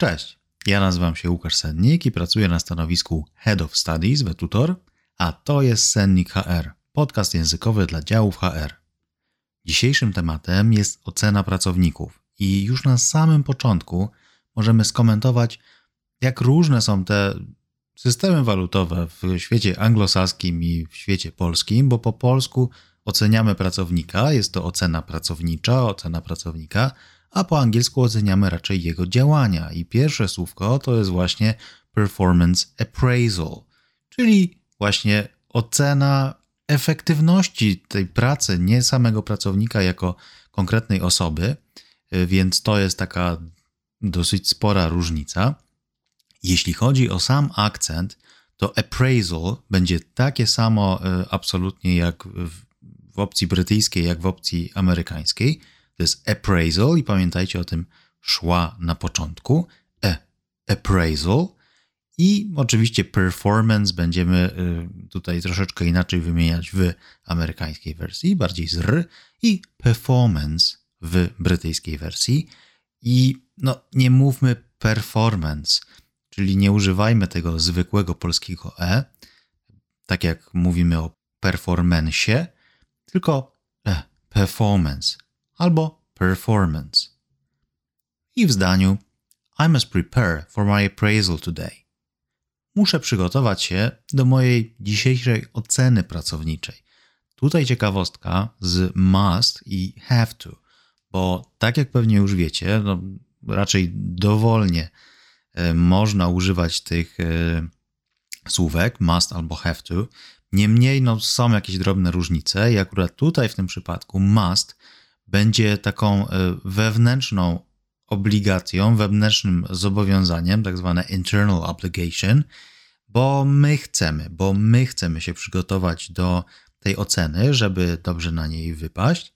Cześć, ja nazywam się Łukasz Sennik i pracuję na stanowisku Head of Studies w Tutor, a to jest Sennik HR, podcast językowy dla działów HR. Dzisiejszym tematem jest ocena pracowników i już na samym początku możemy skomentować, jak różne są te systemy walutowe w świecie anglosaskim i w świecie polskim, bo po polsku oceniamy pracownika, jest to ocena pracownicza, ocena pracownika, a po angielsku oceniamy raczej jego działania. I pierwsze słówko to jest właśnie performance appraisal, czyli właśnie ocena efektywności tej pracy, nie samego pracownika jako konkretnej osoby, więc to jest taka dosyć spora różnica. Jeśli chodzi o sam akcent, to appraisal będzie takie samo e, absolutnie jak w opcji brytyjskiej, jak w opcji amerykańskiej. To jest appraisal i pamiętajcie o tym szła na początku. E, appraisal. I oczywiście performance będziemy y, tutaj troszeczkę inaczej wymieniać w amerykańskiej wersji, bardziej z r, i performance w brytyjskiej wersji. I no, nie mówmy performance, czyli nie używajmy tego zwykłego polskiego e, tak jak mówimy o performance, tylko e, performance albo performance. I w zdaniu I must prepare for my appraisal today. Muszę przygotować się do mojej dzisiejszej oceny pracowniczej. Tutaj ciekawostka z must i have to, bo tak jak pewnie już wiecie, no raczej dowolnie e, można używać tych e, słówek must albo have to. Niemniej no, są jakieś drobne różnice i akurat tutaj w tym przypadku must będzie taką e, wewnętrzną obligacją, wewnętrznym zobowiązaniem, tak zwane internal obligation, bo my chcemy, bo my chcemy się przygotować do tej oceny, żeby dobrze na niej wypaść.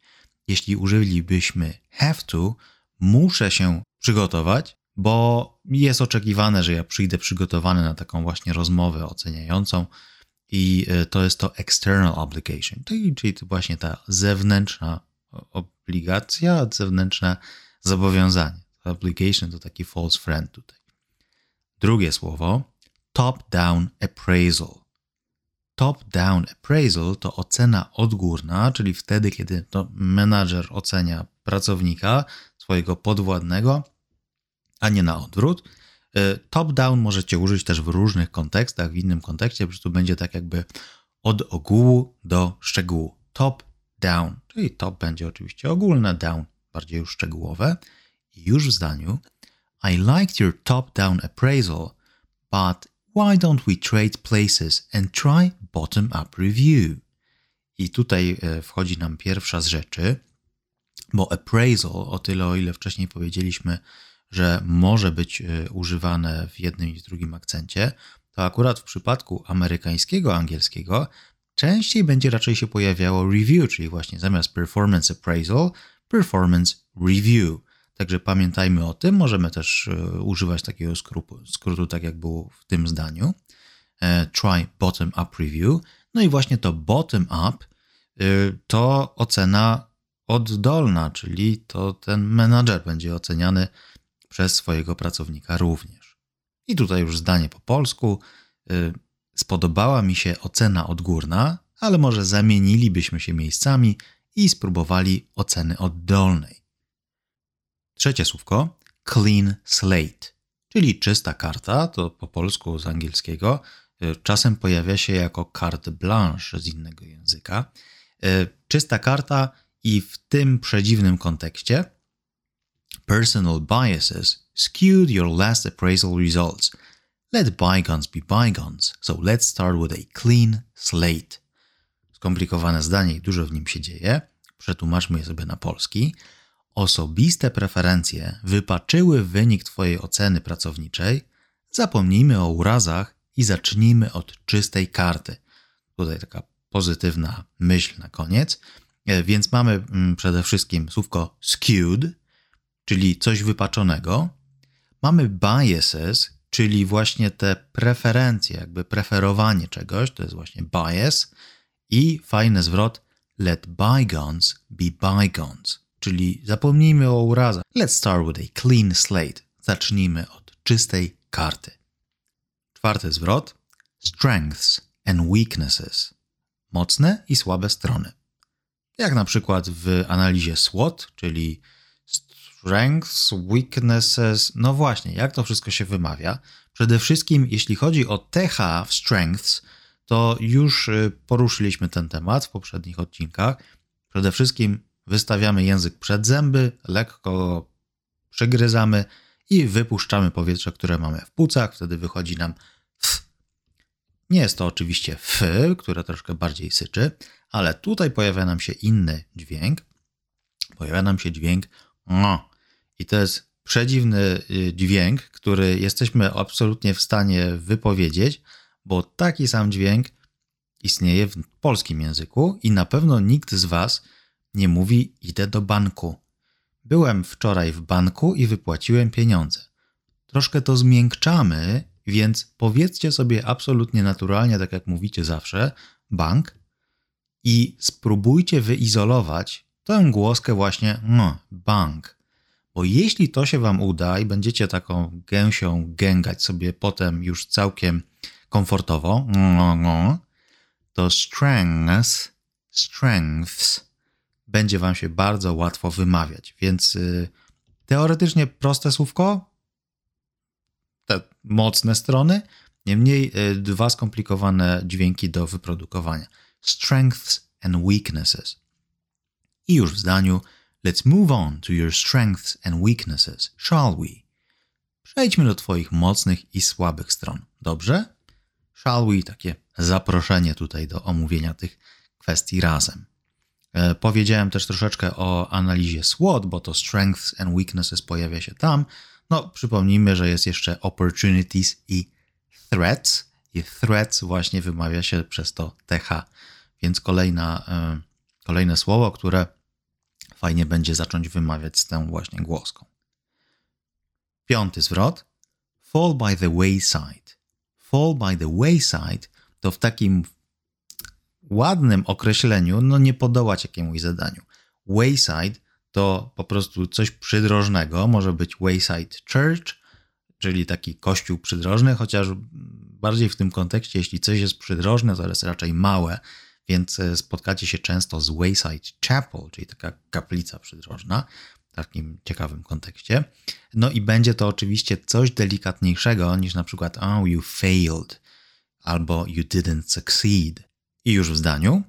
Jeśli użylibyśmy have to, muszę się przygotować, bo jest oczekiwane, że ja przyjdę przygotowany na taką właśnie rozmowę oceniającą i e, to jest to external obligation, czyli to właśnie ta zewnętrzna obligacja, zewnętrzne zobowiązanie. Obligation to taki false friend tutaj. Drugie słowo top-down appraisal. Top-down appraisal to ocena odgórna, czyli wtedy, kiedy to menadżer ocenia pracownika, swojego podwładnego, a nie na odwrót. E, top-down możecie użyć też w różnych kontekstach, w innym kontekście, po prostu będzie tak jakby od ogółu do szczegółu. Top-down, czyli top będzie oczywiście ogólne, down bardziej już szczegółowe. I już w zdaniu I liked your top-down appraisal, but why don't we trade places and try bottom-up review? I tutaj e, wchodzi nam pierwsza z rzeczy, bo appraisal, o tyle o ile wcześniej powiedzieliśmy, że może być e, używane w jednym i w drugim akcencie, to akurat w przypadku amerykańskiego angielskiego częściej będzie raczej się pojawiało review, czyli właśnie zamiast performance appraisal, performance review. Także pamiętajmy o tym. Możemy też e, używać takiego skrótu, skrótu tak jak było w tym zdaniu. E, try bottom up review. No i właśnie to bottom up to ocena oddolna, czyli to ten menadżer będzie oceniany przez swojego pracownika również. I tutaj już zdanie po polsku. Spodobała mi się ocena odgórna, ale może zamienilibyśmy się miejscami i spróbowali oceny oddolnej. Trzecie słówko clean slate, czyli czysta karta, to po polsku z angielskiego. Y, czasem pojawia się jako carte blanche z innego języka. Y, czysta karta i w tym przedziwnym kontekście personal biases skewed your last appraisal results. Let bygones be bygones, so let's start with a clean slate. Skomplikowane zdanie i dużo w nim się dzieje. Przetłumaczmy je sobie na polski. Osobiste preferencje wypaczyły wynik Twojej oceny pracowniczej. Zapomnijmy o urazach i zacznijmy od czystej karty. Tutaj taka pozytywna myśl na koniec. E, więc mamy mm, przede wszystkim słówko skewed, czyli coś wypaczonego. Mamy biases, czyli właśnie te preferencje, jakby preferowanie czegoś, to jest właśnie bias. I fajny zwrot let bygones be bygones, czyli zapomnijmy o urazach. Let's start with a clean slate. Zacznijmy od czystej karty. Czwarty zwrot. Strengths and weaknesses. Mocne i słabe strony. Jak na przykład w analizie SWOT, czyli strengths, weaknesses. No właśnie, jak to wszystko się wymawia? Przede wszystkim, jeśli chodzi o TH w strengths, to już y, poruszyliśmy ten temat w poprzednich odcinkach. Przede wszystkim wystawiamy język przed zęby, lekko go przygryzamy i wypuszczamy powietrze, które mamy w płucach. Wtedy wychodzi nam f. Nie jest to oczywiście f, które troszkę bardziej syczy, ale tutaj pojawia nam się inny dźwięk. Pojawia nam się dźwięk no. I to jest przedziwny y, dźwięk, który jesteśmy absolutnie w stanie wypowiedzieć, bo taki sam dźwięk istnieje w polskim języku i na pewno nikt z Was nie mówi idę do banku. Byłem wczoraj w banku i wypłaciłem pieniądze. Troszkę to zmiękczamy, więc powiedzcie sobie absolutnie naturalnie, tak jak mówicie zawsze, bank i spróbujcie wyizolować tę głoskę właśnie no, bank. Bo jeśli to się Wam uda i będziecie taką gęsią gęgać sobie potem już całkiem komfortowo, to strengths, strengths będzie Wam się bardzo łatwo wymawiać. Więc y, teoretycznie proste słówko, te mocne strony, niemniej y, dwa skomplikowane dźwięki do wyprodukowania. Strengths and weaknesses. I już w zdaniu Let's move on to your strengths and weaknesses, shall we? Przejdźmy do Twoich mocnych i słabych stron. Dobrze? Shall we? Takie zaproszenie tutaj do omówienia tych kwestii razem. E, powiedziałem też troszeczkę o analizie SWOT, bo to Strengths and Weaknesses pojawia się tam. No, przypomnijmy, że jest jeszcze Opportunities i Threats. I Threats właśnie wymawia się przez to TH. Więc kolejna, e, kolejne słowo, które fajnie będzie zacząć wymawiać tą właśnie głoską. Piąty zwrot. Fall by the wayside. Fall by the wayside to w takim ładnym określeniu, no nie podołać jakiemuś zadaniu. Wayside to po prostu coś przydrożnego, może być wayside church, czyli taki kościół przydrożny, chociaż bardziej w tym kontekście, jeśli coś jest przydrożne, to jest raczej małe, więc e, spotkacie się często z Wayside Chapel, czyli taka kaplica przydrożna, w takim ciekawym kontekście. No i będzie to oczywiście coś delikatniejszego niż na przykład oh, you failed albo you didn't succeed. I już w zdaniu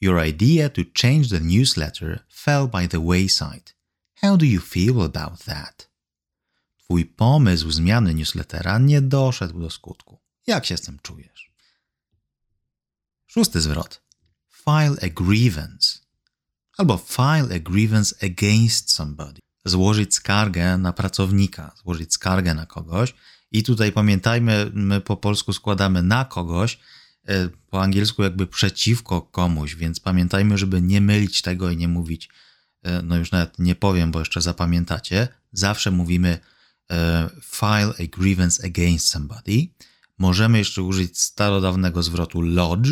Your idea to change the newsletter fell by the wayside. How do you feel about that? Twój pomysł zmiany newslettera nie doszedł do skutku. Jak się z tym czujesz? Szósty zwrot file a grievance albo file a grievance against somebody. Złożyć skargę na pracownika, złożyć skargę na kogoś. I tutaj pamiętajmy, my po polsku składamy na kogoś, e, po angielsku jakby przeciwko komuś, więc pamiętajmy, żeby nie mylić tego i nie mówić, e, no już nawet nie powiem, bo jeszcze zapamiętacie. Zawsze mówimy e, file a grievance against somebody. Możemy jeszcze użyć starodawnego zwrotu lodge,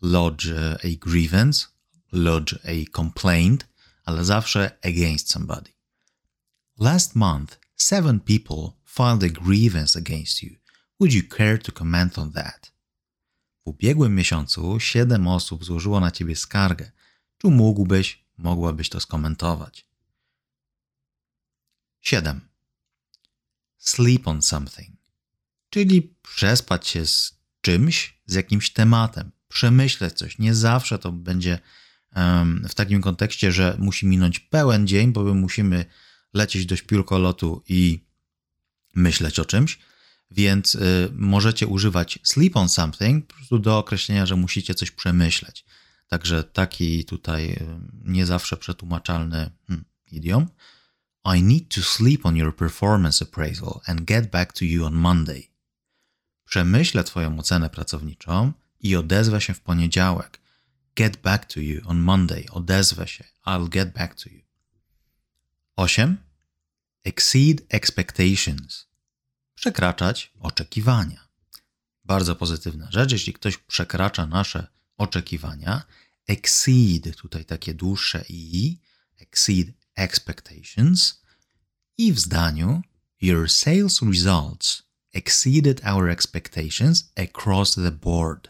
lodge a grievance, lodge a complaint, ale zawsze against somebody. Last month, seven people filed a grievance against you. Would you care to comment on that? W ubiegłym miesiącu siedem osób złożyło na ciebie skargę. Czy mógłbyś, mogłabyś to skomentować? 7. Sleep on something, czyli przespać się z czymś, z jakimś tematem przemyśleć coś. Nie zawsze to będzie w takim kontekście, że musi minąć pełen dzień, bo my musimy lecieć do śpiórkolotu i myśleć o czymś, więc y, możecie używać sleep on something po prostu do określenia, że musicie coś przemyśleć. Także taki tutaj y, nie zawsze przetłumaczalny hmm, idiom. I need to sleep on your performance appraisal and get back to you on Monday. Przemyślę Twoją ocenę pracowniczą i odezwę się w poniedziałek. Get back to you on Monday. Odezwę się. I'll get back to you. 8. Exceed expectations. Przekraczać oczekiwania. Bardzo pozytywna rzecz. Jeśli ktoś przekracza nasze oczekiwania, exceed, tutaj takie dłuższe i, exceed expectations. I w zdaniu Your sales results exceeded our expectations across the board.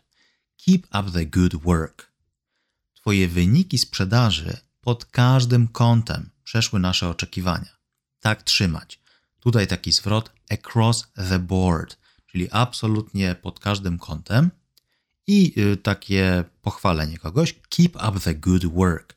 Keep up the good work. Twoje wyniki sprzedaży pod każdym kątem przeszły nasze oczekiwania. Tak trzymać. Tutaj taki zwrot across the board, czyli absolutnie pod każdym kątem. I y, takie pochwalenie kogoś, keep up the good work,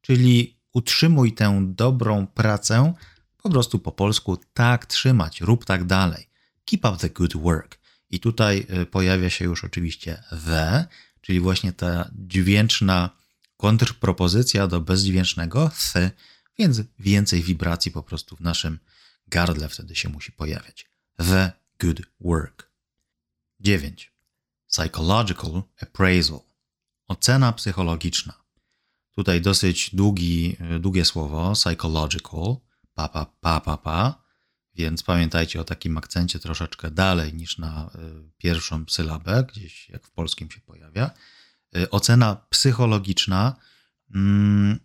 czyli utrzymuj tę dobrą pracę, po prostu po polsku tak trzymać, rób tak dalej. Keep up the good work. I tutaj y, pojawia się już oczywiście the, czyli właśnie ta dźwięczna kontrpropozycja do bezdźwięcznego th, więc więcej wibracji po prostu w naszym gardle wtedy się musi pojawiać. The good work. 9. Psychological appraisal. Ocena psychologiczna. Tutaj dosyć długi, długie słowo, psychological, pa, pa, pa, pa, pa, więc pamiętajcie o takim akcencie troszeczkę dalej niż na y, pierwszą sylabę, gdzieś jak w polskim się pojawia. Y, ocena psychologiczna, mm,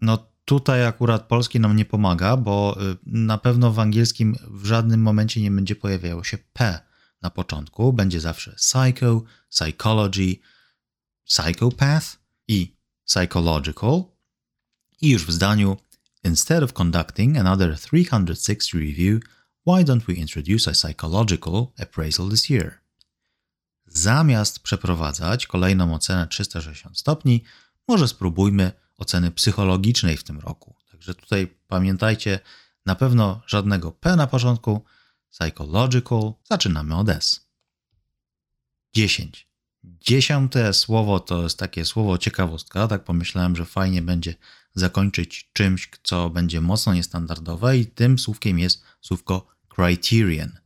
no tutaj akurat polski nam nie pomaga, bo y, na pewno w angielskim w żadnym momencie nie będzie pojawiało się P na początku. Będzie zawsze psycho, psychology, psychopath i psychological. I już w zdaniu Instead of conducting another 360 review, why don't we introduce a psychological appraisal this year? Zamiast przeprowadzać kolejną ocenę 360 stopni, może spróbujmy oceny psychologicznej w tym roku. Także tutaj pamiętajcie, na pewno żadnego P na początku. Psychological, zaczynamy od S. 10. Dziesiąte słowo to jest takie słowo ciekawostka. Tak pomyślałem, że fajnie będzie zakończyć czymś, co będzie mocno niestandardowe, i tym słówkiem jest słówko criterion.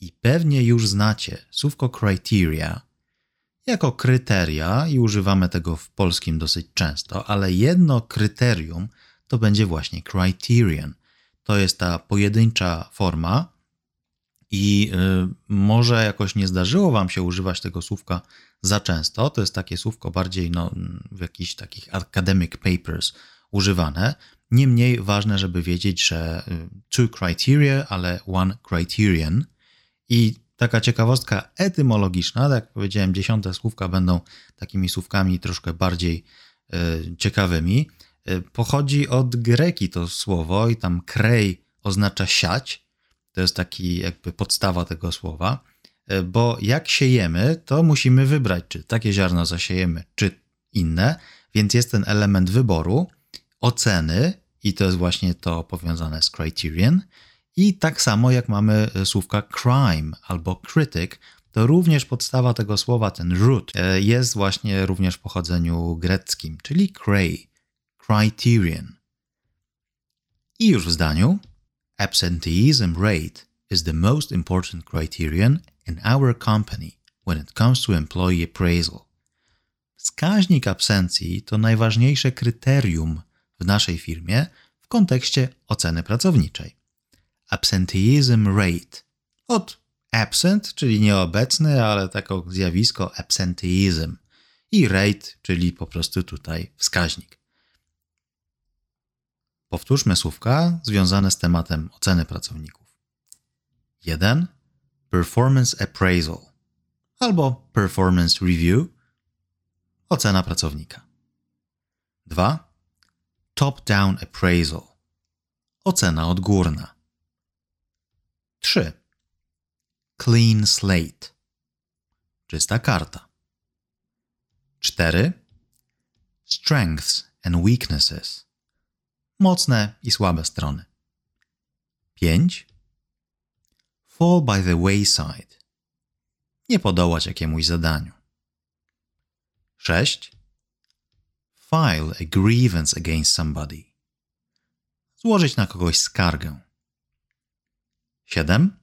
I pewnie już znacie słówko criteria jako kryteria i używamy tego w polskim dosyć często, ale jedno kryterium to będzie właśnie criterion. To jest ta pojedyncza forma i y, może jakoś nie zdarzyło Wam się używać tego słówka za często. To jest takie słówko bardziej no, w jakichś takich academic papers używane. Niemniej ważne, żeby wiedzieć, że y, two criteria, ale one criterion. I taka ciekawostka etymologiczna, tak jak powiedziałem, dziesiąte słówka będą takimi słówkami troszkę bardziej y, ciekawymi. Y, pochodzi od greki to słowo i tam krej oznacza siać. To jest taki jakby podstawa tego słowa, bo jak siejemy, to musimy wybrać, czy takie ziarno zasiejemy, czy inne, więc jest ten element wyboru oceny, i to jest właśnie to powiązane z criterion. I tak samo jak mamy e, słówka crime albo critic, to również podstawa tego słowa, ten root, e, jest właśnie również w pochodzeniu greckim, czyli cray, criterion. I już w zdaniu, absenteeism rate is the most important criterion in our company when it comes to employee appraisal. Wskaźnik absencji to najważniejsze kryterium w naszej firmie w kontekście oceny pracowniczej. Absenteeism rate od absent, czyli nieobecny, ale takie zjawisko absenteeism i rate, czyli po prostu tutaj wskaźnik. Powtórzmy słówka związane z tematem oceny pracowników. 1. Performance appraisal albo performance review ocena pracownika. 2 top-down appraisal. Ocena odgórna. 3. Clean slate. Czysta karta. 4. Strengths and weaknesses. Mocne i słabe strony. 5. Fall by the wayside. Nie podołać jakiemuś zadaniu. 6 file a grievance against somebody. Złożyć na kogoś skargę. 7.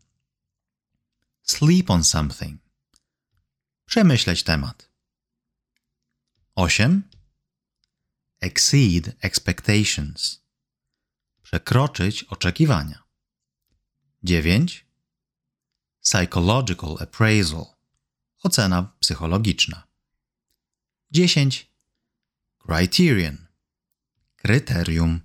Sleep on something. Przemyśleć temat. 8. Exceed expectations. Przekroczyć oczekiwania. 9. Psychological appraisal. Ocena psychologiczna. 10 Criterion. Kryterium.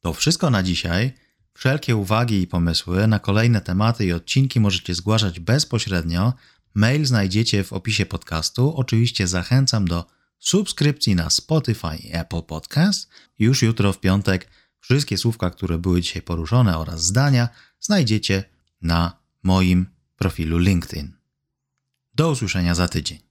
To wszystko na dzisiaj. Wszelkie uwagi i pomysły na kolejne tematy i odcinki możecie zgłaszać bezpośrednio. Mail znajdziecie w opisie podcastu. Oczywiście zachęcam do subskrypcji na Spotify i Apple Podcast. Już jutro w piątek wszystkie słówka, które były dzisiaj poruszone oraz zdania znajdziecie na moim profilu LinkedIn. Do usłyszenia za tydzień.